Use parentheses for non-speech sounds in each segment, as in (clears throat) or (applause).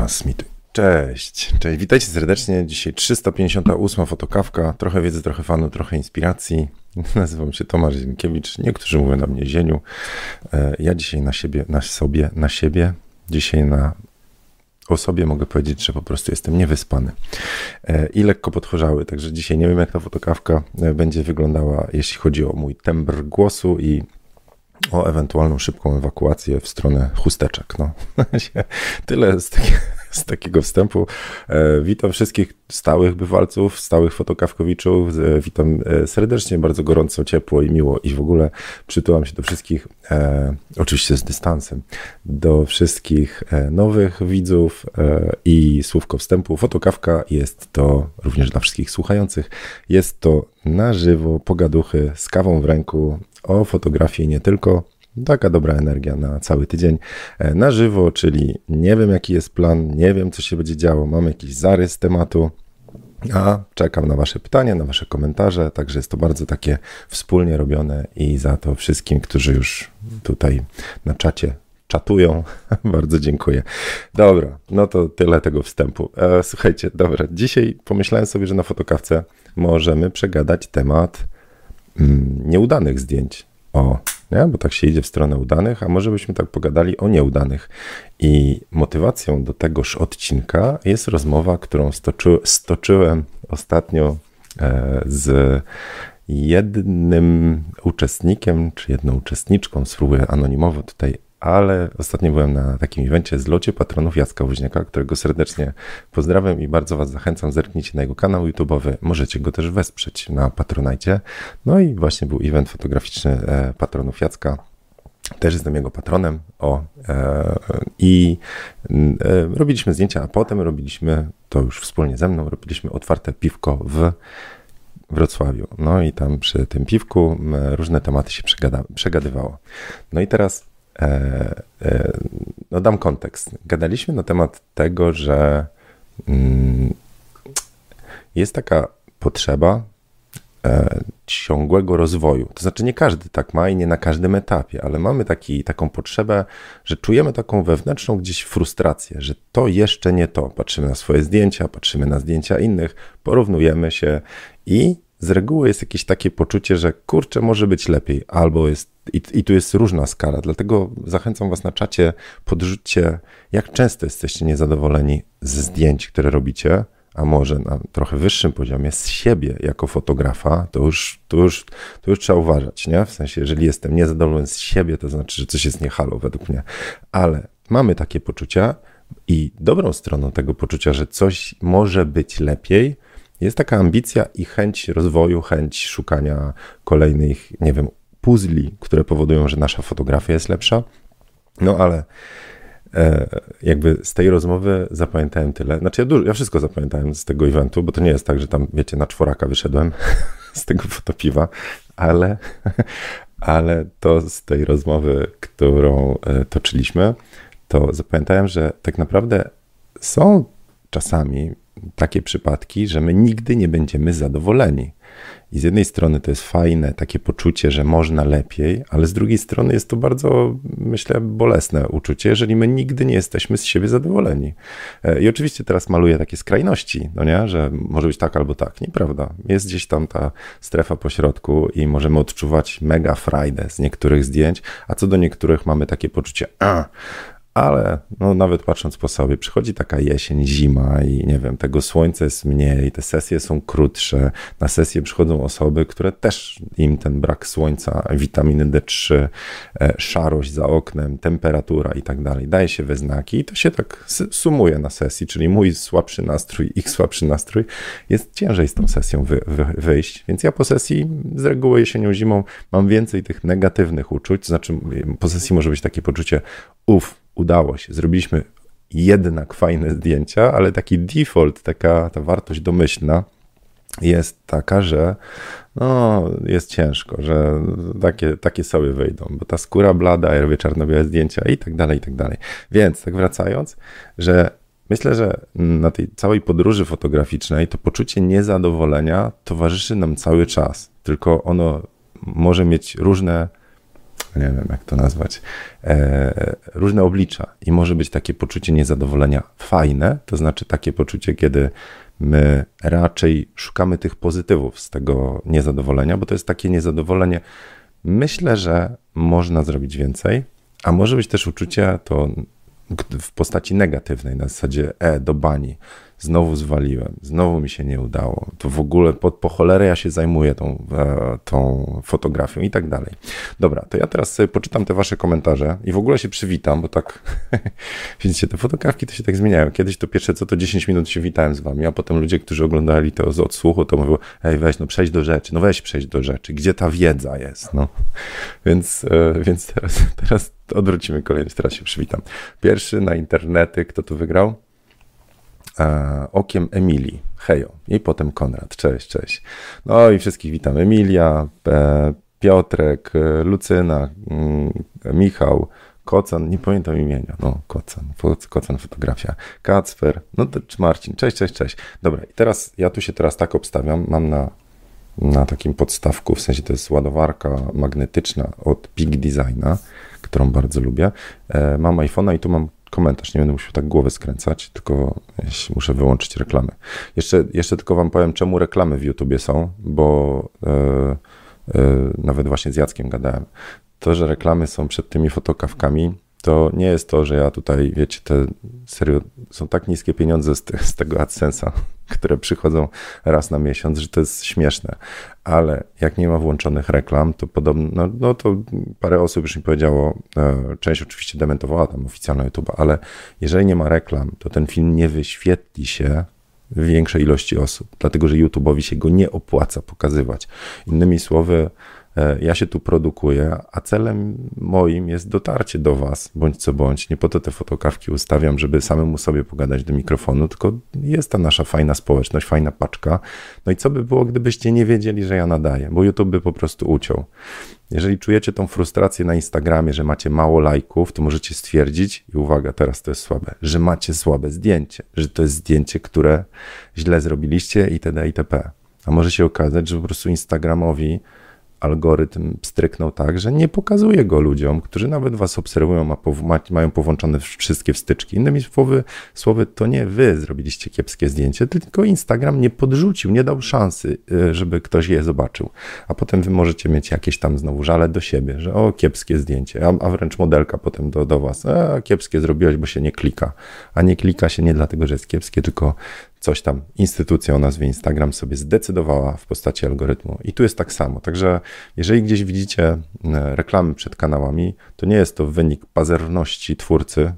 Transmituj. Cześć, cześć, witajcie serdecznie. Dzisiaj 358 fotokawka. Trochę wiedzy, trochę fanu, trochę inspiracji. (laughs) Nazywam się Tomasz Zienkiewicz. Niektórzy mówią na mnie Zieniu. E, ja dzisiaj na siebie, na sobie, na siebie, dzisiaj na o sobie mogę powiedzieć, że po prostu jestem niewyspany e, i lekko podchorzały, także dzisiaj nie wiem jak ta fotokawka e, będzie wyglądała, jeśli chodzi o mój tembr głosu i o ewentualną szybką ewakuację w stronę chusteczek. No. (laughs) Tyle z, z takiego wstępu. E, witam wszystkich stałych bywalców, stałych fotokawkowiczów. E, witam e, serdecznie, bardzo gorąco, ciepło i miło i w ogóle przytulam się do wszystkich, oczywiście z dystansem, do wszystkich nowych widzów i słówko wstępu. Fotokawka jest to również dla wszystkich słuchających. Jest to na żywo, pogaduchy z kawą w ręku o fotografii nie tylko. Taka dobra energia na cały tydzień e, na żywo, czyli nie wiem jaki jest plan, nie wiem co się będzie działo, mam jakiś zarys tematu, a czekam na Wasze pytania, na Wasze komentarze, także jest to bardzo takie wspólnie robione i za to wszystkim, którzy już tutaj na czacie czatują, (laughs) bardzo dziękuję. Dobra, no to tyle tego wstępu. E, słuchajcie, dobra, dzisiaj pomyślałem sobie, że na fotokawce możemy przegadać temat nieudanych zdjęć. O, nie? bo tak się idzie w stronę udanych, a może byśmy tak pogadali o nieudanych. I motywacją do tegoż odcinka jest rozmowa, którą stoczy, stoczyłem ostatnio e, z jednym uczestnikiem, czy jedną uczestniczką, spróbuję anonimowo tutaj ale ostatnio byłem na takim evencie z locie patronów Jacka Woźniaka, którego serdecznie pozdrawiam i bardzo Was zachęcam, zerknijcie na jego kanał YouTube'owy, możecie go też wesprzeć na Patronajcie. No i właśnie był event fotograficzny e, patronów Jacka, też jestem jego patronem. O, e, I e, robiliśmy zdjęcia, a potem robiliśmy, to już wspólnie ze mną, robiliśmy otwarte piwko w Wrocławiu. No i tam przy tym piwku różne tematy się przegada, przegadywało. No i teraz no dam kontekst. Gadaliśmy na temat tego, że mm, jest taka potrzeba e, ciągłego rozwoju. To znaczy, nie każdy tak ma i nie na każdym etapie, ale mamy taki, taką potrzebę, że czujemy taką wewnętrzną gdzieś frustrację, że to jeszcze nie to. Patrzymy na swoje zdjęcia, patrzymy na zdjęcia innych, porównujemy się i z reguły jest jakieś takie poczucie, że kurczę, może być lepiej, albo jest, i, i tu jest różna skala, dlatego zachęcam Was na czacie, podrzućcie, jak często jesteście niezadowoleni ze zdjęć, które robicie, a może na trochę wyższym poziomie z siebie jako fotografa, to już, to już, to już trzeba uważać, nie? W sensie, jeżeli jestem niezadowolony z siebie, to znaczy, że coś jest niehalo według mnie, ale mamy takie poczucia i dobrą stroną tego poczucia, że coś może być lepiej, jest taka ambicja i chęć rozwoju, chęć szukania kolejnych, nie wiem, puzli, które powodują, że nasza fotografia jest lepsza. No ale e, jakby z tej rozmowy zapamiętałem tyle. Znaczy ja, dużo, ja wszystko zapamiętałem z tego eventu, bo to nie jest tak, że tam, wiecie, na czworaka wyszedłem (laughs) z tego fotopiwa, ale, (laughs) ale to z tej rozmowy, którą e, toczyliśmy, to zapamiętałem, że tak naprawdę są czasami takie przypadki, że my nigdy nie będziemy zadowoleni. I z jednej strony to jest fajne, takie poczucie, że można lepiej, ale z drugiej strony jest to bardzo, myślę, bolesne uczucie, jeżeli my nigdy nie jesteśmy z siebie zadowoleni. E, I oczywiście teraz maluję takie skrajności, no nie, że może być tak albo tak. Nieprawda. Jest gdzieś tam ta strefa pośrodku i możemy odczuwać mega frajdę z niektórych zdjęć, a co do niektórych mamy takie poczucie, a ale no, nawet patrząc po sobie, przychodzi taka jesień, zima i nie wiem, tego słońca jest mniej, te sesje są krótsze. Na sesję przychodzą osoby, które też im ten brak słońca, witaminy D3, e, szarość za oknem, temperatura i tak dalej daje się we znaki i to się tak sumuje na sesji, czyli mój słabszy nastrój, ich słabszy nastrój, jest ciężej z tą sesją wy, wy, wyjść. Więc ja po sesji z reguły jesienią, zimą mam więcej tych negatywnych uczuć, znaczy po sesji może być takie poczucie, uff, udało się, zrobiliśmy jednak fajne zdjęcia, ale taki default, taka ta wartość domyślna jest taka, że no, jest ciężko, że takie, takie sobie wyjdą, bo ta skóra blada, ja robię czarno-białe zdjęcia i tak dalej, i tak dalej. Więc tak wracając, że myślę, że na tej całej podróży fotograficznej to poczucie niezadowolenia towarzyszy nam cały czas, tylko ono może mieć różne nie wiem jak to nazwać, e, różne oblicza i może być takie poczucie niezadowolenia fajne, to znaczy takie poczucie, kiedy my raczej szukamy tych pozytywów z tego niezadowolenia, bo to jest takie niezadowolenie. Myślę, że można zrobić więcej, a może być też uczucie to w postaci negatywnej, na zasadzie e, do bani znowu zwaliłem, znowu mi się nie udało, to w ogóle po, po cholerę ja się zajmuję tą, e, tą fotografią i tak dalej. Dobra, to ja teraz sobie poczytam te wasze komentarze i w ogóle się przywitam, bo tak, (laughs) widzicie, te fotografki to się tak zmieniają. Kiedyś to pierwsze co to 10 minut się witałem z wami, a potem ludzie, którzy oglądali to z odsłuchu, to mówią, ej weź, no przejdź do rzeczy, no weź przejdź do rzeczy, gdzie ta wiedza jest, no. (laughs) Więc, e, więc teraz, (laughs) teraz odwrócimy kolejność, teraz się przywitam. Pierwszy na internety, kto tu wygrał? E, okiem Emilii. Hejo. I potem Konrad. Cześć, cześć. No i wszystkich witam. Emilia, e, Piotrek, e, Lucyna, mm, Michał, Kocan, nie pamiętam imienia. No, Kocan, Kocan fotografia. Kacper, no to Marcin. Cześć, cześć, cześć. Dobra, i teraz ja tu się teraz tak obstawiam. Mam na, na takim podstawku, w sensie to jest ładowarka magnetyczna od Peak Designa, którą bardzo lubię. Mam iPhone'a i tu mam komentarz. Nie będę musiał tak głowy skręcać, tylko muszę wyłączyć reklamy. Jeszcze, jeszcze tylko wam powiem, czemu reklamy w YouTubie są, bo e, e, nawet właśnie z Jackiem gadałem. To, że reklamy są przed tymi fotokawkami, to nie jest to, że ja tutaj, wiecie, te serio, są tak niskie pieniądze z, te, z tego AdSense'a, (laughs) które przychodzą raz na miesiąc, że to jest śmieszne. Ale jak nie ma włączonych reklam, to podobno, no, no to parę osób już mi powiedziało, e, część oczywiście dementowała tam oficjalna YouTube, ale jeżeli nie ma reklam, to ten film nie wyświetli się większej ilości osób, dlatego że YouTube'owi się go nie opłaca pokazywać. Innymi słowy, ja się tu produkuję, a celem moim jest dotarcie do Was, bądź co bądź. Nie po to te fotokawki ustawiam, żeby samemu sobie pogadać do mikrofonu, tylko jest ta nasza fajna społeczność, fajna paczka. No i co by było, gdybyście nie wiedzieli, że ja nadaję, bo YouTube by po prostu uciął. Jeżeli czujecie tą frustrację na Instagramie, że macie mało lajków, to możecie stwierdzić, i uwaga, teraz to jest słabe, że macie słabe zdjęcie, że to jest zdjęcie, które źle zrobiliście itd. itp. A może się okazać, że po prostu Instagramowi algorytm stryknął tak, że nie pokazuje go ludziom, którzy nawet was obserwują, a mają powłączone wszystkie wstyczki. Innymi słowy, słowy, to nie wy zrobiliście kiepskie zdjęcie, tylko Instagram nie podrzucił, nie dał szansy, y, żeby ktoś je zobaczył. A potem wy możecie mieć jakieś tam znowu żale do siebie, że o, kiepskie zdjęcie, a, a wręcz modelka potem do, do was, a, kiepskie zrobiłeś, bo się nie klika. A nie klika się nie dlatego, że jest kiepskie, tylko coś tam instytucja o nazwie Instagram sobie zdecydowała w postaci algorytmu. I tu jest tak samo. Także jeżeli gdzieś widzicie e, reklamy przed kanałami, to nie jest to wynik pazerności twórcy,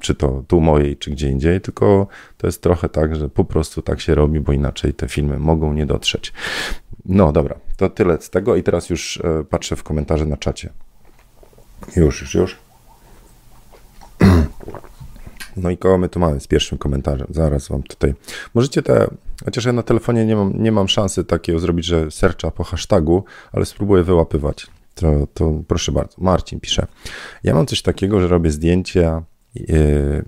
czy to tu mojej, czy gdzie indziej, tylko to jest trochę tak, że po prostu tak się robi, bo inaczej te filmy mogą nie dotrzeć. No dobra, to tyle z tego i teraz już e, patrzę w komentarze na czacie. Już, już, już. (clears throat) No i koło my tu mamy z pierwszym komentarzem. Zaraz wam tutaj. Możecie te, chociaż ja na telefonie nie mam, nie mam szansy takiego zrobić, że sercza po hashtagu, ale spróbuję wyłapywać. To, to proszę bardzo. Marcin pisze. Ja mam coś takiego, że robię zdjęcia. Yy,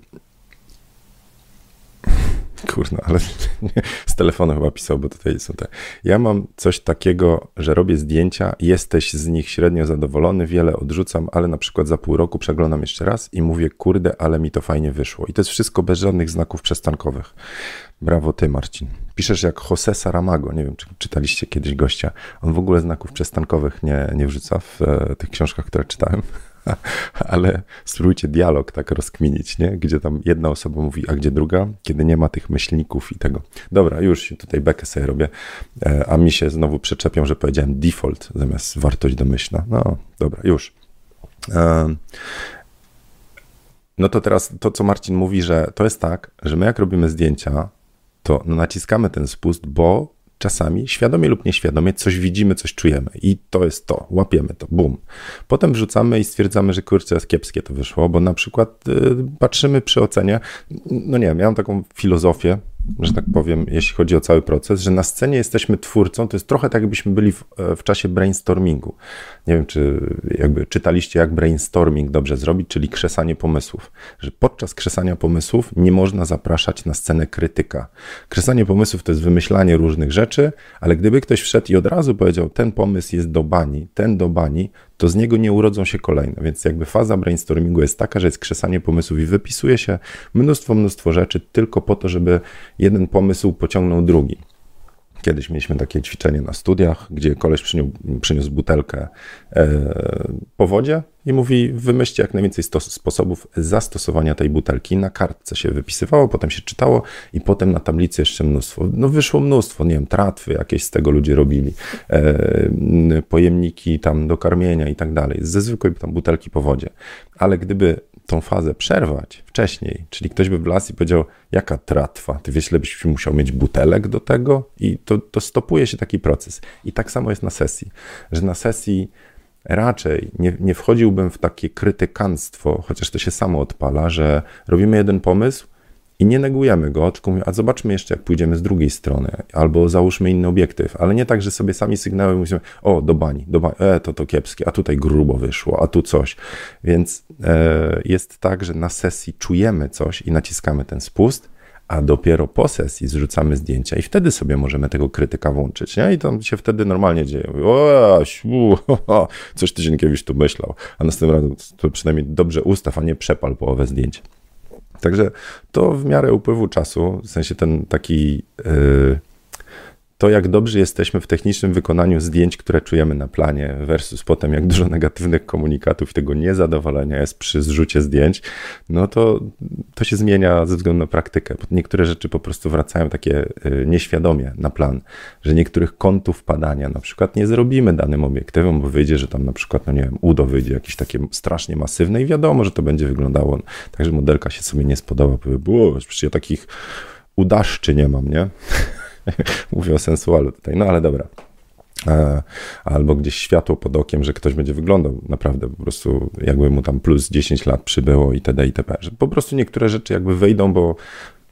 Kurna, ale (laughs) z telefonu chyba pisał, bo tutaj są te. Ja mam coś takiego, że robię zdjęcia, jesteś z nich średnio zadowolony, wiele odrzucam, ale na przykład za pół roku przeglądam jeszcze raz i mówię, kurde, ale mi to fajnie wyszło. I to jest wszystko bez żadnych znaków przestankowych. Brawo ty, Marcin. Piszesz jak Jose Saramago, nie wiem, czy czytaliście kiedyś gościa. On w ogóle znaków przestankowych nie, nie wrzuca w e, tych książkach, które czytałem. (laughs) ale spróbujcie dialog tak rozkminić, nie? gdzie tam jedna osoba mówi, a gdzie druga, kiedy nie ma tych myślników i tego. Dobra, już tutaj bekę sobie robię, e, a mi się znowu przeczepią, że powiedziałem default zamiast wartość domyślna. No, dobra, już. E, no to teraz to, co Marcin mówi, że to jest tak, że my jak robimy zdjęcia, to naciskamy ten spust, bo czasami, świadomie lub nieświadomie, coś widzimy, coś czujemy. I to jest to, łapiemy to, bum. Potem wrzucamy i stwierdzamy, że kurczę, kiepskie to wyszło, bo na przykład y, patrzymy przy ocenie, no nie wiem, taką filozofię, że tak powiem, jeśli chodzi o cały proces, że na scenie jesteśmy twórcą, to jest trochę tak, jakbyśmy byli w, e, w, czasie brainstormingu. Nie wiem, czy jakby czytaliście, jak brainstorming dobrze zrobić, czyli krzesanie pomysłów. Że podczas krzesania pomysłów nie można zapraszać na scenę krytyka. Krzesanie pomysłów to jest wymyślanie różnych rzeczy, ale gdyby ktoś wszedł i od razu powiedział, ten pomysł jest do bani, ten do bani, to z niego nie urodzą się kolejne. Więc jakby faza brainstormingu jest taka, że jest krzesanie pomysłów i wypisuje się mnóstwo, mnóstwo rzeczy tylko po to, żeby jeden pomysł pociągnął drugi. Kiedyś mieliśmy takie ćwiczenie na studiach, gdzie koleś przyniósł, przyniósł butelkę e, po wodzie i mówi: Wymyślcie jak najwięcej sposobów zastosowania tej butelki. Na kartce się wypisywało, potem się czytało i potem na tablicy jeszcze mnóstwo. No wyszło mnóstwo, nie wiem, tratwy jakieś z tego ludzie robili, e, pojemniki tam do karmienia i tak dalej, ze zwykłej tam butelki po wodzie. Ale gdyby tą fazę przerwać wcześniej, czyli ktoś by wlazł i powiedział, jaka tratwa, ty wiesz, ile byś musiał mieć butelek do tego? I to, to stopuje się taki proces. I tak samo jest na sesji, że na sesji raczej nie, nie wchodziłbym w takie krytykanstwo, chociaż to się samo odpala, że robimy jeden pomysł, i nie negujemy go, tylko mówimy, a zobaczmy jeszcze, jak pójdziemy z drugiej strony, albo załóżmy inny obiektyw, ale nie tak, że sobie sami sygnały mówimy, o, do bani, do bani, e, to to kiepskie, a tutaj grubo wyszło, a tu coś. Więc e, jest tak, że na sesji czujemy coś i naciskamy ten spust, a dopiero po sesji zrzucamy zdjęcia i wtedy sobie możemy tego krytyka włączyć, nie? I to się wtedy normalnie dzieje. O, o, coś ty Zienkiewicz tu myślał, a następnym razem to przynajmniej dobrze ustaw, a nie przepal połowę zdjęcia. Także to w miarę upływu czasu, w sensie ten taki. Yy, to, jak dobrze jesteśmy w technicznym wykonaniu zdjęć, które czujemy na planie, versus potem, jak dużo negatywnych komunikatów tego niezadowolenia jest przy zrzucie zdjęć, no to to się zmienia ze względu na praktykę. Niektóre rzeczy po prostu wracają takie y, nieświadomie na plan, że niektórych kątów padania na przykład nie zrobimy danym obiektywem, bo wyjdzie, że tam na przykład, no nie wiem, udo wyjdzie jakieś takie strasznie masywne i wiadomo, że to będzie wyglądało tak, że modelka się sobie nie spodoba, powie, było, przecież ja takich udaszczy nie mam, nie? (laughs) Mówię o sensualu tutaj, no ale dobra. E, albo gdzieś światło pod okiem, że ktoś będzie wyglądał naprawdę po prostu jakby mu tam plus 10 lat przybyło itd. itp. Że po prostu niektóre rzeczy jakby wejdą, bo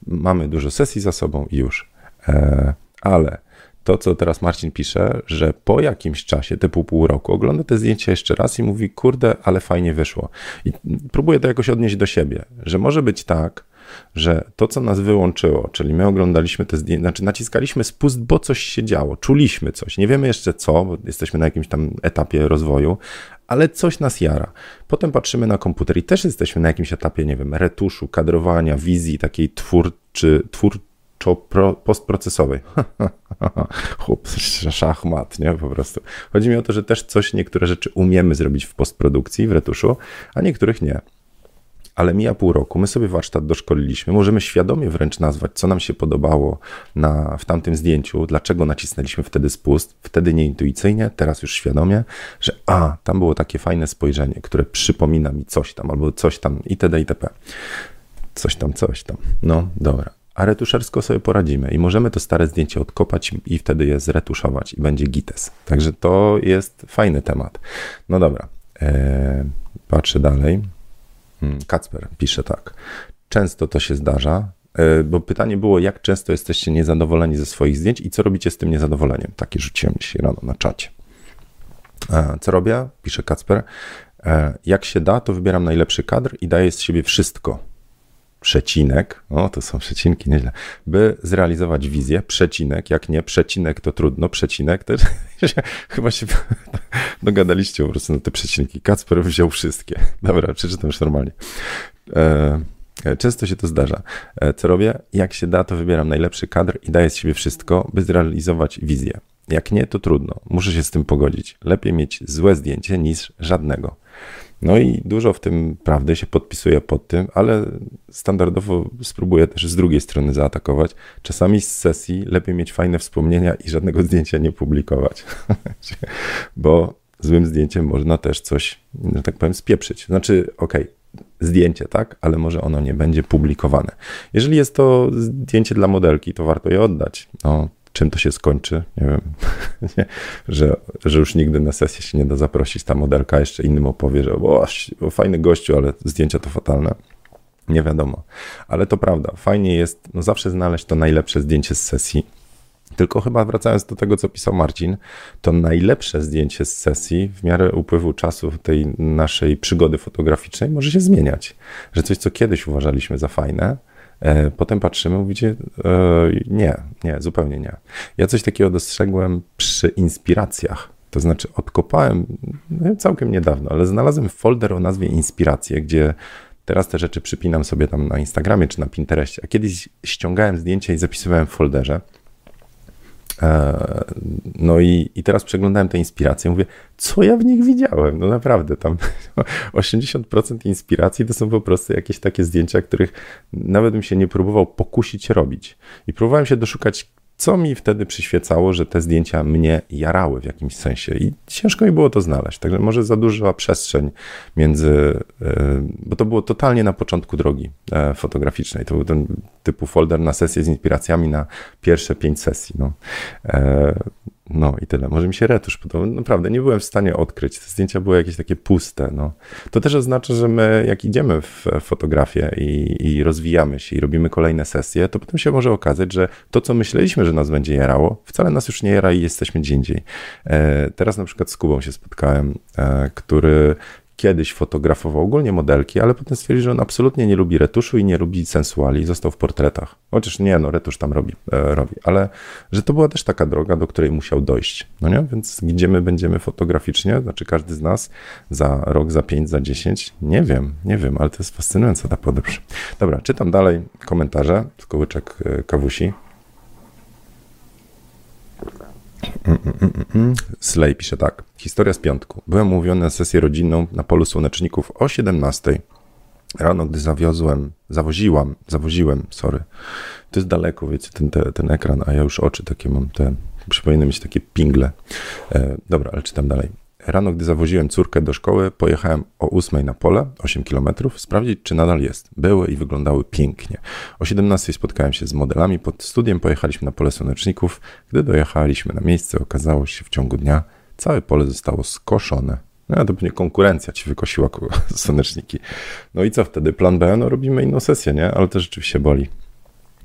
mamy dużo sesji za sobą i już. E, ale to, co teraz Marcin pisze, że po jakimś czasie, typu pół roku, ogląda te zdjęcia jeszcze raz i mówi, kurde, ale fajnie wyszło. I próbuję to jakoś odnieść do siebie, że może być tak, że to, co nas wyłączyło, czyli my oglądaliśmy te zdjęcia, znaczy naciskaliśmy spust, bo coś się działo, czuliśmy coś, nie wiemy jeszcze co, bo jesteśmy na jakimś tam etapie rozwoju, ale coś nas jara. Potem patrzymy na komputer i też jesteśmy na jakimś etapie, nie wiem, retuszu, kadrowania, wizji takiej twórczy, twórczo postprocesowej. (laughs) Chłop, szachmat, nie? Po prostu. Chodzi mi o to, że też coś, niektóre rzeczy umiemy zrobić w postprodukcji, w retuszu, a niektórych nie ale mija pół roku, my sobie warsztat doszkoliliśmy, możemy świadomie wręcz nazwać, co nam się podobało na, w tamtym zdjęciu, dlaczego nacisnęliśmy wtedy spust, wtedy nieintuicyjnie, teraz już świadomie, że a, tam było takie fajne spojrzenie, które przypomina mi coś tam, albo coś tam itd. itp. Coś tam, coś tam. No, dobra. A retuszersko sobie poradzimy i możemy to stare zdjęcie odkopać i wtedy je zretuszować i będzie gites. Także to jest fajny temat. No dobra. Eee, patrzę dalej. Hmm, Kacper pisze tak. Często to się zdarza, e, bo pytanie było, jak często jesteście niezadowoleni ze swoich zdjęć i co robicie z tym niezadowoleniem? Takie rzuciłem dzisiaj rano na czacie. E, co robię? Pisze Kacper. E, jak się da, to wybieram najlepszy kadr i daję z siebie wszystko przecinek, o to są przecinki, nieźle, by zrealizować wizję, przecinek, jak nie, przecinek to trudno, przecinek też, (laughs) chyba się (laughs) dogadaliście po prostu na te przecinki. Kacper wziął wszystkie. Dobra, przeczytam już normalnie. E, e, Często się to zdarza. E, co robię? Jak się da, to wybieram najlepszy kadr i daję z siebie wszystko, by zrealizować wizję. Jak nie, to trudno. Muszę się z tym pogodzić. Lepiej mieć złe zdjęcie niż żadnego. No i dużo w tym prawdy się podpisuje pod tym, ale standardowo spróbuję też z drugiej strony zaatakować. Czasami z sesji lepiej mieć fajne wspomnienia i żadnego zdjęcia nie publikować, (laughs) bo złym zdjęciem można też coś, że tak powiem, spieprzyć. Znaczy, okej, okay, zdjęcie, tak, ale może ono nie będzie publikowane. Jeżeli jest to zdjęcie dla modelki, to warto je oddać. No, czym to się skończy, nie wiem, (laughs) że, że już nigdy na sesję się nie da zaprosić, ta modelka jeszcze innym opowie, że o, fajny gościu, ale zdjęcia to fatalne. Nie wiadomo, ale to prawda. Fajnie jest no zawsze znaleźć to najlepsze zdjęcie z sesji. Tylko chyba wracając do tego, co pisał Marcin, to najlepsze zdjęcie z sesji w miarę upływu czasu tej naszej przygody fotograficznej może się zmieniać. Że coś, co kiedyś uważaliśmy za fajne, potem patrzymy, mówicie, e, nie, nie, zupełnie nie. Ja coś takiego dostrzegłem przy inspiracjach. To znaczy odkopałem no, całkiem niedawno, ale znalazłem folder o nazwie Inspiracje, gdzie teraz te rzeczy przypinam sobie tam na Instagramie czy na Pinterestie. A kiedyś ściągałem zdjęcia i zapisywałem w folderze. E, no i, i teraz przeglądałem te inspiracje, mówię, co ja w nich widziałem? No naprawdę, tam (laughs) 80% inspiracji to są po prostu jakieś takie zdjęcia, których nawet bym się nie próbował pokusić robić. I próbowałem się doszukać co mi wtedy przyświecało, że te zdjęcia mnie jarały w jakimś sensie i ciężko mi było to znaleźć. Także może za duża przestrzeń między, e, bo to było totalnie na początku drogi e, fotograficznej. To był ten typu folder na sesję z inspiracjami na pierwsze pięć sesji. No. E, no i tyle. Może mi się retusz podobał. Naprawdę nie byłem w stanie odkryć. Te zdjęcia były jakieś takie puste. No. To też oznacza, że my jak idziemy w fotografię i, i rozwijamy się i robimy kolejne sesje, to potem się może okazać, że to, co myśleliśmy, że nas będzie jarało, wcale nas już nie jara i jesteśmy gdzie indziej. E, teraz na przykład z Kubą się spotkałem, e, który kiedyś fotografował ogólnie modelki, ale potem stwierdził, że on absolutnie nie lubi retuszu i nie lubi sensuali. Został w portretach. Chociaż nie, no retusz tam robi, e, robi, ale że to była też taka droga, do której musiał dojść. No nie? Więc gdzie my będziemy fotograficznie, znaczy każdy z nas za rok, za pięć, za dziesięć, nie wiem, nie wiem, ale to jest fascynująca ta podróż. Dobra, czytam dalej komentarze z kołyczek e, kawusi. Slay pisze tak. Historia z piątku. Byłem umówiony na sesję rodzinną na polu słoneczników o 17. Rano, gdy zawiozłem, zawoziłam, zawoziłem, sorry. To jest daleko, wiecie, ten, ten, ekran, a ja już oczy takie mam, te, przypomina mieć takie pingle. E, dobra, ale czytam dalej. Rano, gdy zawoziłem córkę do szkoły, pojechałem o 8 na pole, 8 km, sprawdzić, czy nadal jest. Były i wyglądały pięknie. O 17 spotkałem się z modelami pod studiem, pojechaliśmy na pole słoneczników. Gdy dojechaliśmy na miejsce, okazało się w ciągu dnia, całe pole zostało skoszone. No, to pewnie konkurencja ci wykosiła (laughs) słoneczniki. No i co wtedy? Plan B? No robimy inną sesję, nie? Ale to rzeczywiście boli.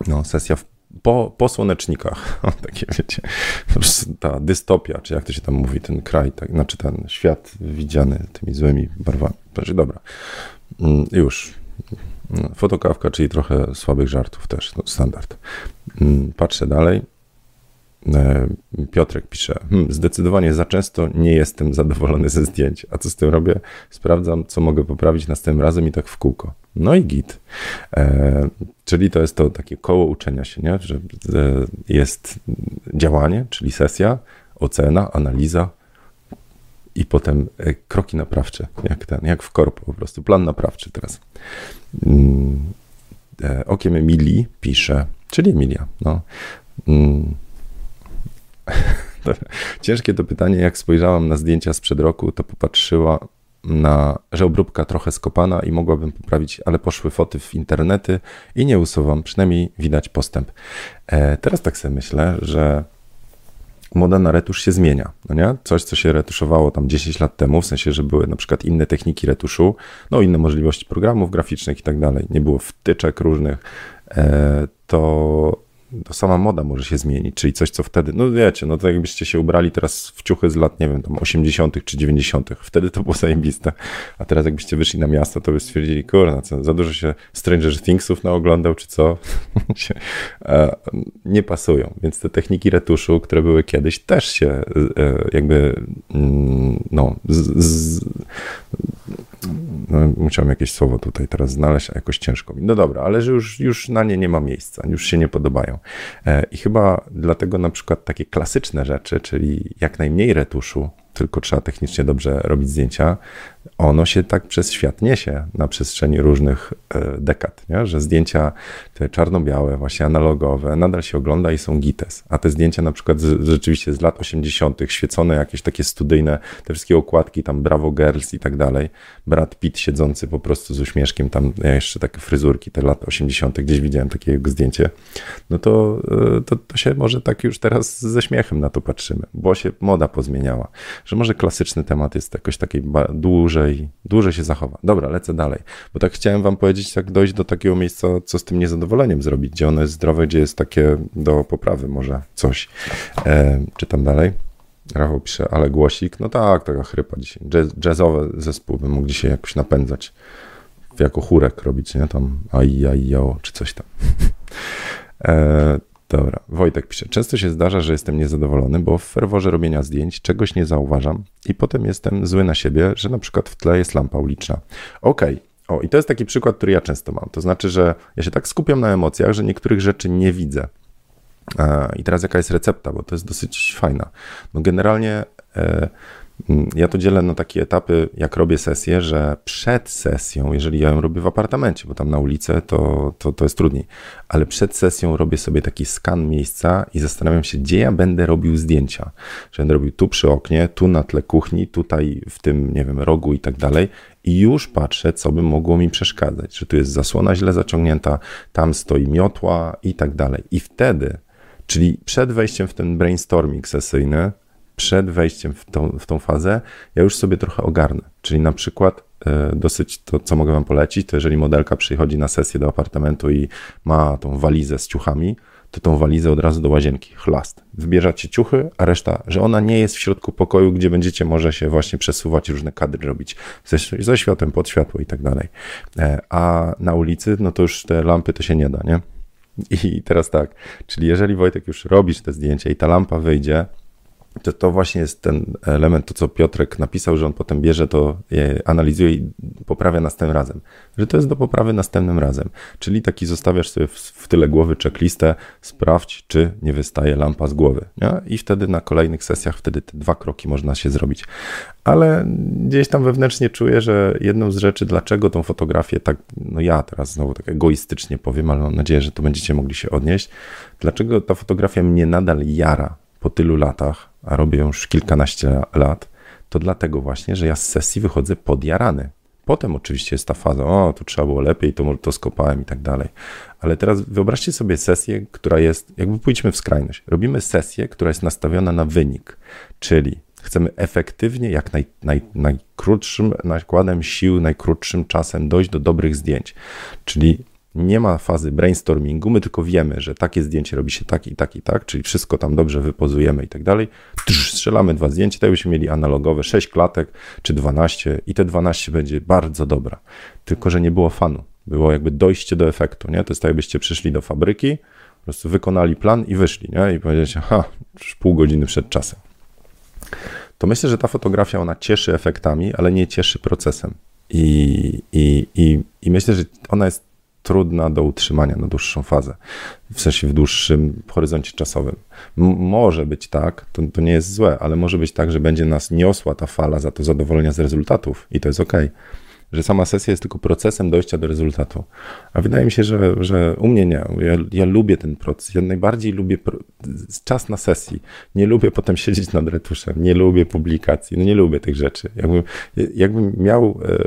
No, sesja w po, po słonecznikach, (laughs) takie wiecie, ta dystopia, czy jak to się tam mówi, ten kraj, tak, znaczy ten świat widziany tymi złymi barwami. Znaczy, dobra, mm, już. Mm, fotokawka, czyli trochę słabych żartów też, no, standard. Mm, patrzę dalej. E, Piotrek pisze, hm, zdecydowanie za często nie jestem zadowolony ze zdjęć. A co z tym robię? Sprawdzam, co mogę poprawić następnym razem i tak w kółko. No i git. E, czyli to jest to takie koło uczenia się, nie? że e, jest działanie, czyli sesja, ocena, analiza i potem e, kroki naprawcze, jak ten, jak w korpo po prostu, plan naprawczy teraz. Mm, e, okiem Emilii pisze, czyli Emilia, no. Mm, (laughs) Ciężkie to pytanie, jak spojrzałam na zdjęcia sprzed roku, to popatrzyła na, że obróbka trochę skopana i mogłabym poprawić, ale poszły foty w internety i nie usuwam, przynajmniej widać postęp. E, teraz tak sobie myślę, że moda na retusz się zmienia, no nie? Coś, co się retuszowało tam 10 lat temu, w sensie, że były na przykład inne techniki retuszu, no inne możliwości programów graficznych i tak dalej, nie było wtyczek różnych, e, to to sama moda może się zmienić, czyli coś, co wtedy, no wiecie, no to jakbyście się ubrali teraz w ciuchy z lat, nie wiem, tam 80. czy 90., wtedy to było (laughs) zajebiste, a teraz jakbyście wyszli na miasto, to by stwierdzili, kurna, co, za dużo się Stranger Thingsów naoglądał, czy co, (laughs) e, nie pasują, więc te techniki retuszu, które były kiedyś, też się e, jakby, mm, no, z, z, no, musiałem jakieś słowo tutaj teraz znaleźć, a jakoś ciężko mi. No dobra, ale że już, już na nie nie ma miejsca, już się nie podobają. E, I chyba dlatego na przykład takie klasyczne rzeczy, czyli jak najmniej retuszu, tylko trzeba technicznie dobrze robić zdjęcia, ono się tak przez świat niesie na przestrzeni różnych e, dekad, nie? że zdjęcia te czarno-białe, właśnie analogowe, nadal się ogląda i są gites, a te zdjęcia na przykład z, rzeczywiście z lat 80., świecone jakieś takie studyjne, te wszystkie okładki, tam Bravo Girls i tak dalej, Brad Pitt siedzący po prostu z uśmieszkiem, tam jeszcze takie fryzurki, te lat 80., gdzieś widziałem takie jego zdjęcie, no to, e, to, to się może tak już teraz ze śmiechem na to patrzymy, bo się moda pozmieniała, że może klasyczny temat jest jakoś taki dłużej dłużej, dłużej się zachowa. Dobra, lecę dalej, bo tak chciałem wam powiedzieć, jak dojść do takiego miejsca, co z tym niezadowoleniem zrobić, gdzie ono jest zdrowe, gdzie jest takie do poprawy może coś. E, czytam dalej. Rafał pisze, ale głosik, no tak, taka chrypa dzisiaj. Jazz, zespół by mógł dzisiaj jakoś napędzać, jako chórek robić, nie? Tam aj, aj, jo, czy coś tam. (laughs) E, Dobra, Wojtek pisze. Często się zdarza, że jestem niezadowolony, bo w ferworze robienia zdjęć czegoś nie zauważam i potem jestem zły na siebie, że na przykład w tle jest lampa uliczna. Okej, okay. O, i to jest taki przykład, który ja często mam. To znaczy, że ja się tak skupiam na emocjach, że niektórych rzeczy nie widzę. I teraz jaka jest recepta, bo to jest dosyć fajna. No generalnie e, ja to dzielę na takie etapy, jak robię sesję, że przed sesją, jeżeli ja ją robię w apartamencie, bo tam na ulicę to, to, to jest trudniej, ale przed sesją robię sobie taki skan miejsca i zastanawiam się, gdzie ja będę robił zdjęcia. Że będę robił tu przy oknie, tu na tle kuchni, tutaj w tym, nie wiem, rogu i tak dalej. I już patrzę, co by mogło mi przeszkadzać, że tu jest zasłona źle zaciągnięta, tam stoi miotła i tak dalej. I wtedy, czyli przed wejściem w ten brainstorming sesyjny, przed wejściem w tą, w tą fazę, ja już sobie trochę ogarnę. Czyli na przykład e, dosyć to, co mogę Wam polecić, to jeżeli modelka przychodzi na sesję do apartamentu i ma tą walizę z ciuchami, to tą walizę od razu do łazienki, chlast. Wybierzecie ciuchy, a reszta, że ona nie jest w środku pokoju, gdzie będziecie może się właśnie przesuwać, różne kadry robić ze, ze światłem, pod światło i tak dalej. E, a na ulicy, no to już te lampy to się nie da, nie? I teraz tak, czyli jeżeli Wojtek już robisz te zdjęcia i ta lampa wyjdzie, to, to właśnie jest ten element, to co Piotrek napisał, że on potem bierze to, analizuje i poprawia następnym razem. Że to jest do poprawy następnym razem. Czyli taki zostawiasz sobie w, w tyle głowy checklistę, sprawdź, czy nie wystaje lampa z głowy. Nie? I wtedy na kolejnych sesjach, wtedy te dwa kroki można się zrobić. Ale gdzieś tam wewnętrznie czuję, że jedną z rzeczy, dlaczego tą fotografię tak, no ja teraz znowu tak egoistycznie powiem, ale mam nadzieję, że to będziecie mogli się odnieść, dlaczego ta fotografia mnie nadal jara po tylu latach, a robię już kilkanaście lat, to dlatego właśnie, że ja z sesji wychodzę podjarany. Potem oczywiście jest ta faza, o, tu trzeba było lepiej, to, to skopałem i tak dalej. Ale teraz wyobraźcie sobie sesję, która jest, jakby pójdźmy w skrajność. Robimy sesję, która jest nastawiona na wynik, czyli chcemy efektywnie, jak naj, naj, najkrótszym nakładem sił, najkrótszym czasem dojść do dobrych zdjęć. Czyli nie ma fazy brainstormingu, my tylko wiemy, że takie zdjęcie robi się tak i tak i tak, czyli wszystko tam dobrze wypozujemy i tak dalej. Strzelamy dwa zdjęcia, tak byśmy mieli analogowe, 6 klatek czy 12 i te 12 będzie bardzo dobra. Tylko, że nie było fanu. Było jakby dojście do efektu, nie? To jest tak, jakbyście przyszli do fabryki, po prostu wykonali plan i wyszli, nie? I powiedzieliście, ha, już pół godziny przed czasem. To myślę, że ta fotografia, ona cieszy efektami, ale nie cieszy procesem. I, i, i, i myślę, że ona jest trudna do utrzymania na dłuższą fazę, w sensie w dłuższym horyzoncie czasowym. M może być tak, to, to nie jest złe, ale może być tak, że będzie nas niosła ta fala za to zadowolenia z rezultatów i to jest ok że sama sesja jest tylko procesem dojścia do rezultatu. A wydaje mi się, że, że u mnie nie. Ja, ja lubię ten proces. Ja najbardziej lubię czas na sesji. Nie lubię potem siedzieć nad retuszem. Nie lubię publikacji. No nie lubię tych rzeczy. Jakbym, jakbym miał e,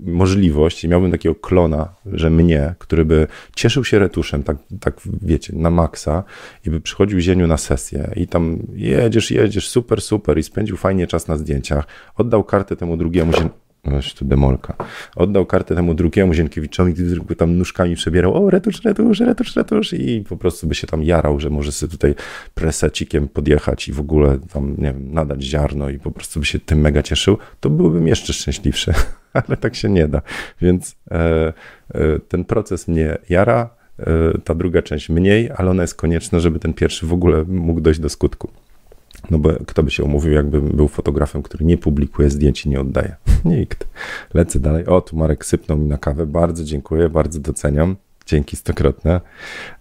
możliwość i miałbym takiego klona, że mnie, który by cieszył się retuszem, tak, tak wiecie, na maksa i by przychodził zieniu na sesję i tam jedziesz, jedziesz, super, super i spędził fajnie czas na zdjęciach, oddał kartę temu drugiemu tu demolka. Oddał kartę temu drugiemu Zienkiewiczowi, który tam nóżkami przebierał, o retusz, retusz, retusz, retusz i po prostu by się tam jarał, że może sobie tutaj presecikiem podjechać i w ogóle tam, nie wiem, nadać ziarno i po prostu by się tym mega cieszył, to byłbym jeszcze szczęśliwszy, (laughs) ale tak się nie da. Więc e, e, ten proces mnie jara, e, ta druga część mniej, ale ona jest konieczna, żeby ten pierwszy w ogóle mógł dojść do skutku. No bo kto by się umówił, jakbym był fotografem, który nie publikuje zdjęć i nie oddaje? (laughs) Nikt. Lecę dalej. O, tu Marek sypnął mi na kawę. Bardzo dziękuję, bardzo doceniam. Dzięki stokrotne.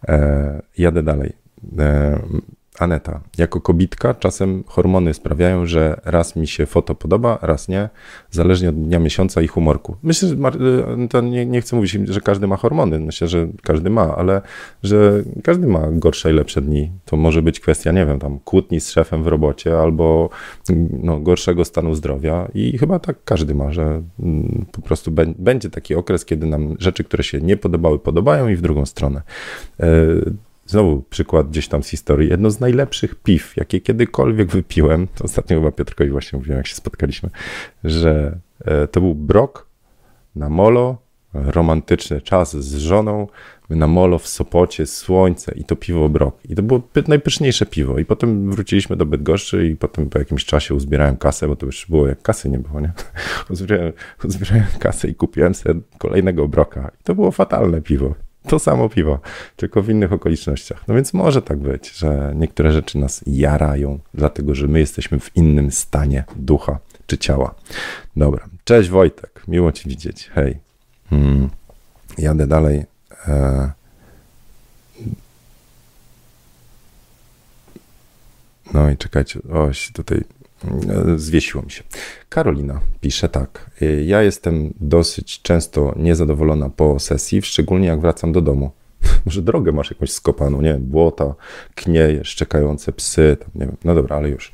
E, jadę dalej. E, Aneta, jako kobitka czasem hormony sprawiają, że raz mi się foto podoba, raz nie, zależnie od dnia, miesiąca i humorku. Myślę, że y, to nie, nie chcę mówić, że każdy ma hormony, myślę, że każdy ma, ale że każdy ma gorsze i lepsze dni. To może być kwestia, nie wiem, tam kłótni z szefem w robocie albo no, gorszego stanu zdrowia i chyba tak każdy ma, że mm, po prostu będzie taki okres, kiedy nam rzeczy, które się nie podobały, podobają i w drugą stronę. E, Znowu przykład gdzieś tam z historii. Jedno z najlepszych piw, jakie kiedykolwiek wypiłem, ostatnio chyba Piotrkowi właśnie mówiłem, jak się spotkaliśmy, że e, to był brok na molo, romantyczny czas z żoną, na molo w Sopocie, słońce i to piwo brok. I to było najpyszniejsze piwo. I potem wróciliśmy do Bydgoszczy i potem po jakimś czasie uzbierałem kasę, bo to już było jak kasy nie było, (laughs) nie? Uzbierałem, uzbierałem kasę i kupiłem sobie kolejnego broka. I to było fatalne piwo to samo piwo, tylko w innych okolicznościach. No więc może tak być, że niektóre rzeczy nas jarają, dlatego że my jesteśmy w innym stanie ducha czy ciała. Dobra, cześć Wojtek, miło Cię widzieć, hej. Hmm. Jadę dalej. E... No i czekajcie, oś tutaj e, zwiesiło mi się. Karolina pisze tak. E, ja jestem dosyć często niezadowolona po sesji, szczególnie jak wracam do domu. (laughs) Może drogę masz jakąś skopaną, nie wiem, błota, knieje, szczekające psy, tam, nie wiem. No dobra, ale już.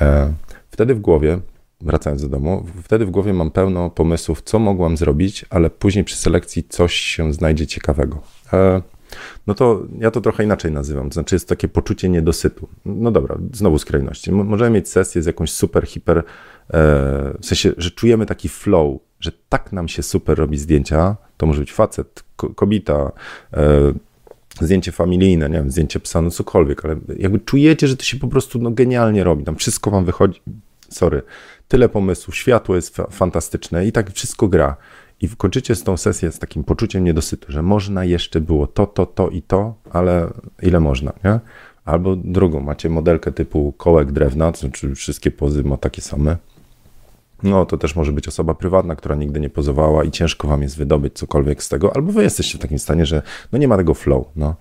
E, wtedy w głowie, wracając do domu, wtedy w głowie mam pełno pomysłów, co mogłam zrobić, ale później przy selekcji coś się znajdzie ciekawego. No to ja to trochę inaczej nazywam. To znaczy jest takie poczucie niedosytu. No dobra, znowu skrajności. Możemy mieć sesję z jakąś super, hiper, e, w sensie, że czujemy taki flow, że tak nam się super robi zdjęcia. To może być facet, kobieta, e, zdjęcie familijne, nie wiem, zdjęcie psa, no cokolwiek, ale jakby czujecie, że to się po prostu no, genialnie robi. Tam wszystko wam wychodzi. Sorry. Tyle pomysłów, światło jest fantastyczne i tak wszystko gra i kończycie z tą sesję z takim poczuciem niedosytu, że można jeszcze było to, to, to i to, ale ile można, nie? Albo drugą, macie modelkę typu kołek drewna, to znaczy wszystkie pozy ma takie same. No, to też może być osoba prywatna, która nigdy nie pozowała i ciężko wam jest wydobyć cokolwiek z tego, albo wy jesteście w takim stanie, że no nie ma tego flow, no.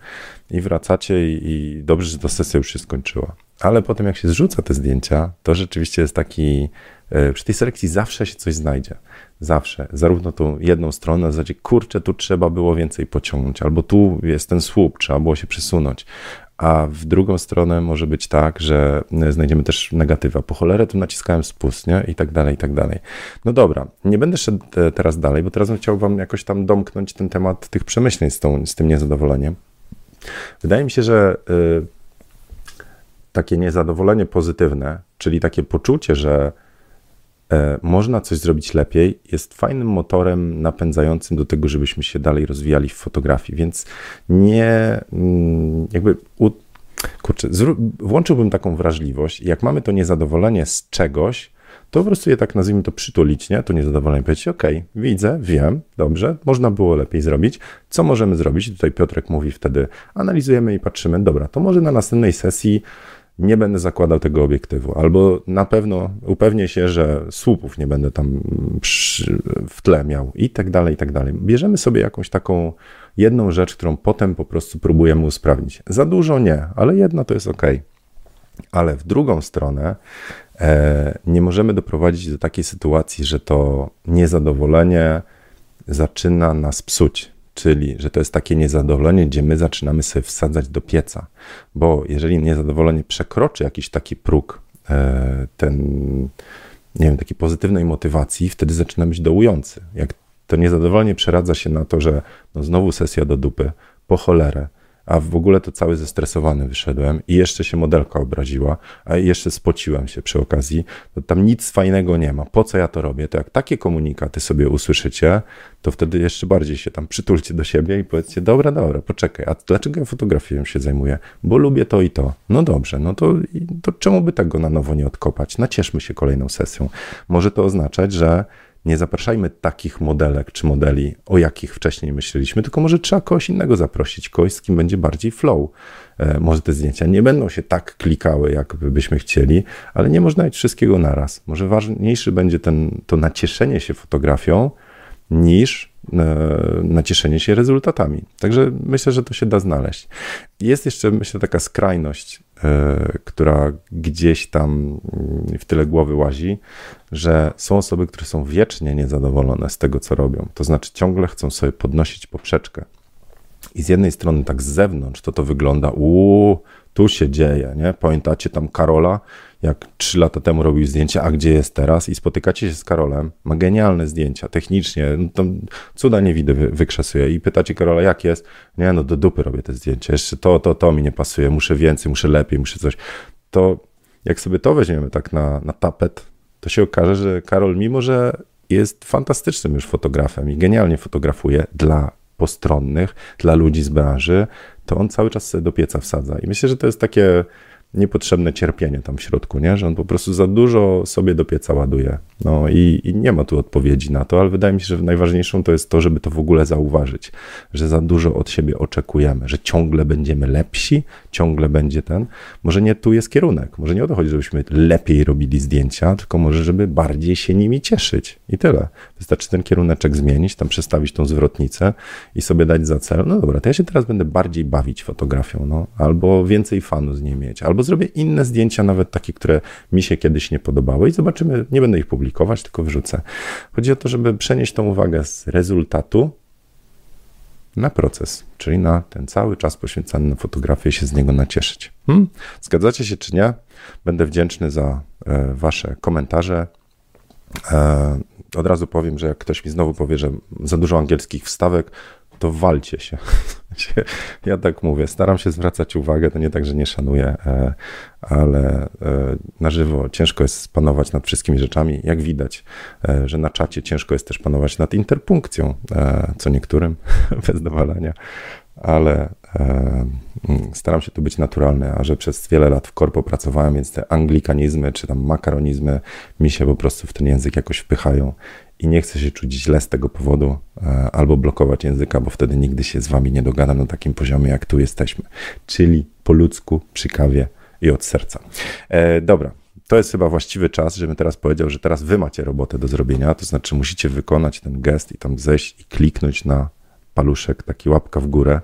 I wracacie i, i dobrze, że ta sesja już się skończyła. Ale potem jak się zrzuca te zdjęcia, to rzeczywiście jest taki, e, przy tej selekcji zawsze się coś znajdzie. Zawsze. Zarówno tą jedną stronę, w zasadzie, kurczę, tu trzeba było więcej pociągnąć, albo tu jest ten słup, trzeba było się przesunąć. A w drugą stronę może być tak, że znajdziemy też negatywa. Po cholerę tu naciskałem spust, nie? I tak dalej, i tak dalej. No dobra, nie będę szedł teraz dalej, bo teraz bym chciał wam jakoś tam domknąć ten temat tych przemyśleń z, tą, z tym niezadowoleniem. Wydaje mi się, że y, takie niezadowolenie pozytywne, czyli takie poczucie, że E, można coś zrobić lepiej, jest fajnym motorem napędzającym do tego, żebyśmy się dalej rozwijali w fotografii, więc nie mm, jakby u, kurczę, włączyłbym taką wrażliwość jak mamy to niezadowolenie z czegoś, to po prostu je tak nazwijmy to przytulić, nie? To niezadowolenie powiedzieć, ok, widzę, wiem, dobrze, można było lepiej zrobić. Co możemy zrobić? Tutaj Piotrek mówi wtedy, analizujemy i patrzymy, dobra, to może na następnej sesji nie będę zakładał tego obiektywu, albo na pewno upewnię się, że słupów nie będę tam przy, w tle miał i tak dalej, i tak dalej. Bierzemy sobie jakąś taką jedną rzecz, którą potem po prostu próbujemy usprawnić. Za dużo nie, ale jedna to jest ok. Ale w drugą stronę e, nie możemy doprowadzić do takiej sytuacji, że to niezadowolenie zaczyna nas psuć czyli że to jest takie niezadowolenie, gdzie my zaczynamy sobie wsadzać do pieca, bo jeżeli niezadowolenie przekroczy jakiś taki próg, e, ten, nie wiem, takiej pozytywnej motywacji, wtedy zaczyna być dołujący. Jak to niezadowolenie przeradza się na to, że no znowu sesja do dupy, po cholerę, a w ogóle to cały zestresowany wyszedłem i jeszcze się modelka obraziła, a jeszcze spociłem się przy okazji, to tam nic fajnego nie ma. Po co ja to robię? To jak takie komunikaty sobie usłyszycie, to wtedy jeszcze bardziej się tam przytulcie do siebie i powiedzcie, dobra, dobra, poczekaj, a dlaczego ja fotografią się zajmuję? Bo lubię to i to. No dobrze, no to, to czemu by tego na nowo nie odkopać? Nacieszmy się kolejną sesją. Może to oznaczać, że nie zapraszajmy takich modelek czy modeli, o jakich wcześniej myśleliśmy, tylko może trzeba kogoś innego zaprosić, kogoś, z kim będzie bardziej flow. E, może te zdjęcia nie będą się tak klikały, jak byśmy chcieli, ale nie można mieć wszystkiego naraz. Może ważniejszy będzie ten, to nacieszenie się fotografią niż e, nacieszenie się rezultatami. Także myślę, że to się da znaleźć. Jest jeszcze, myślę, taka skrajność, która gdzieś tam mm, w tyle głowy łazi, że są osoby, które są wiecznie niezadowolone z tego, co robią. To znaczy ciągle chcą sobie podnosić poprzeczkę. I z jednej strony tak z zewnątrz to to wygląda, uuu, tu się dzieje, nie? Pamiętacie tam Karola, jak trzy lata temu robił zdjęcia, a gdzie jest teraz? I spotykacie się z Karolem, ma genialne zdjęcia, technicznie, no cuda nie widzę, wy, wykrzesuje i pytacie Karola, jak jest? Nie, no do dupy robię te zdjęcia, jeszcze to, to, to mi nie pasuje, muszę więcej, muszę lepiej, muszę coś. To jak sobie to weźmiemy tak na, na tapet, to się okaże, że Karol, mimo że jest fantastycznym już fotografem i genialnie fotografuje dla postronnych, dla ludzi z branży, to on cały czas sobie do pieca wsadza. I myślę, że to jest takie niepotrzebne cierpienie tam w środku, nie? że on po prostu za dużo sobie do pieca ładuje. No i, i, nie ma tu odpowiedzi na to, ale wydaje mi się, że najważniejszą to jest to, żeby to w ogóle zauważyć, że za dużo od siebie oczekujemy, że ciągle będziemy lepsi, ciągle będzie ten. Może nie tu jest kierunek, może nie o to chodzi, żebyśmy lepiej robili zdjęcia, tylko może, żeby bardziej się nimi cieszyć i tyle. Wystarczy ten kieruneczek zmienić, tam przestawić tą zwrotnicę i sobie dać za cel, no dobra, to ja się teraz będę bardziej bawić fotografią, no, albo więcej fanu z niej mieć, albo zrobię inne zdjęcia, nawet takie, które mi się kiedyś nie podobały i zobaczymy, nie będę ich publikować, tylko wrzucę. Chodzi o to, żeby przenieść tą uwagę z rezultatu na proces, czyli na ten cały czas poświęcany na fotografię się z niego nacieszyć. Hmm? Zgadzacie się czy nie? Będę wdzięczny za e, Wasze komentarze. E, od razu powiem, że jak ktoś mi znowu powie, że za dużo angielskich wstawek, to walcie się. (laughs) Ja tak mówię, staram się zwracać uwagę, to nie tak, że nie szanuję, e, ale e, na żywo ciężko jest panować nad wszystkimi rzeczami. Jak widać, e, że na czacie ciężko jest też panować nad interpunkcją, co niektórym, (laughs) bez dowalania, ale mm, staram się tu być naturalny, a że przez wiele lat w korpo pracowałem, więc te anglikanizmy czy tam makaronizmy mi się po prostu w ten język jakoś wpychają i nie chcę się czuć źle z tego powodu e, albo blokować języka, bo wtedy nigdy się z wami nie dogadam na takim poziomie, jak tu jesteśmy. Czyli po ludzku, przy kawie i od serca. E, dobra, to jest chyba właściwy czas, żebym teraz powiedział, że teraz wy macie robotę do zrobienia, to znaczy musicie wykonać ten gest i tam zejść i kliknąć na paluszek, taki łapka w górę.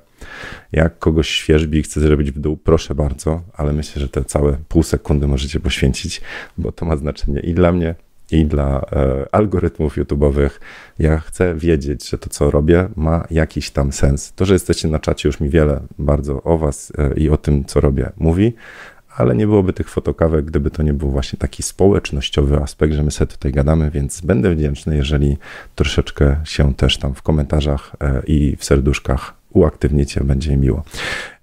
Jak kogoś świeżbi i chce zrobić w dół, proszę bardzo, ale myślę, że te całe pół sekundy możecie poświęcić, bo to ma znaczenie i dla mnie, i dla e, algorytmów YouTube'owych. Ja chcę wiedzieć, że to, co robię, ma jakiś tam sens. To, że jesteście na czacie, już mi wiele bardzo o Was e, i o tym, co robię, mówi, ale nie byłoby tych fotokawek, gdyby to nie był właśnie taki społecznościowy aspekt, że my sobie tutaj gadamy, więc będę wdzięczny, jeżeli troszeczkę się też tam w komentarzach e, i w serduszkach uaktywnicie, będzie miło.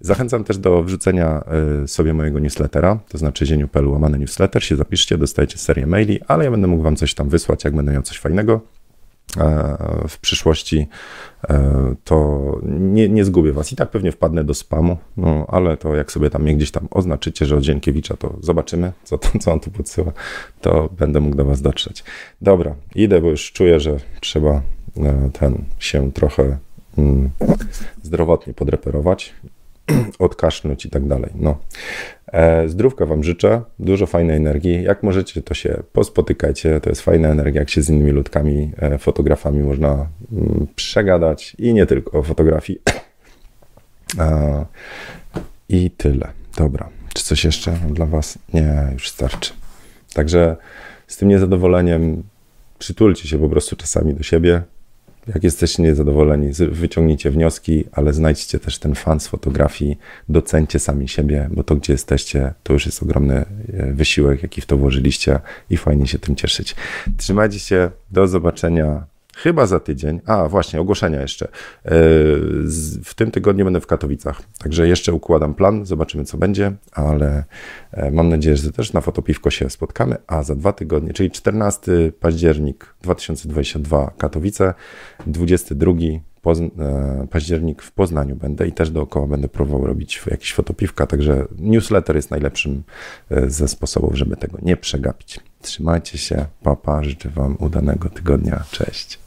Zachęcam też do wrzucenia y, sobie mojego newslettera, to znaczy zieniu.pl łamany newsletter, się zapiszcie, dostajecie serię maili, ale ja będę mógł wam coś tam wysłać, jak będę miał coś fajnego e, w przyszłości, e, to nie, nie zgubię was. I tak pewnie wpadnę do spamu, no ale to jak sobie tam gdzieś tam oznaczycie, że od Dzienkiewicza, to zobaczymy, co, to, co on tu podsyła, to będę mógł do was dotrzeć. Dobra, idę, bo już czuję, że trzeba e, ten się trochę zdrowotnie podreperować, (clears throat) odkasznąć i tak dalej. No. E, zdrówka Wam życzę, dużo fajnej energii. Jak możecie, to się pospotykajcie. To jest fajna energia, jak się z innymi ludkami, e, fotografami można mm, przegadać i nie tylko o fotografii. (clears throat) I tyle. Dobra. Czy coś jeszcze dla Was? Nie, już starczy. Także z tym niezadowoleniem przytulcie się po prostu czasami do siebie, jak jesteście niezadowoleni, wyciągnijcie wnioski, ale znajdźcie też ten fan z fotografii, docencie sami siebie, bo to, gdzie jesteście, to już jest ogromny e, wysiłek, jaki w to włożyliście i fajnie się tym cieszyć. Trzymajcie się, do zobaczenia Chyba za tydzień. A, właśnie, ogłoszenia jeszcze. E, w tym tygodniu będę w Katowicach, także jeszcze układam plan, zobaczymy co będzie, ale e, mam nadzieję, że też na fotopiwko się spotkamy. A za dwa tygodnie, czyli 14 październik 2022 Katowice, 22 e, październik w Poznaniu będę i też dookoła będę próbował robić jakieś fotopiwka, także newsletter jest najlepszym ze sposobów, żeby tego nie przegapić. Trzymajcie się, papa, życzę Wam udanego tygodnia, cześć.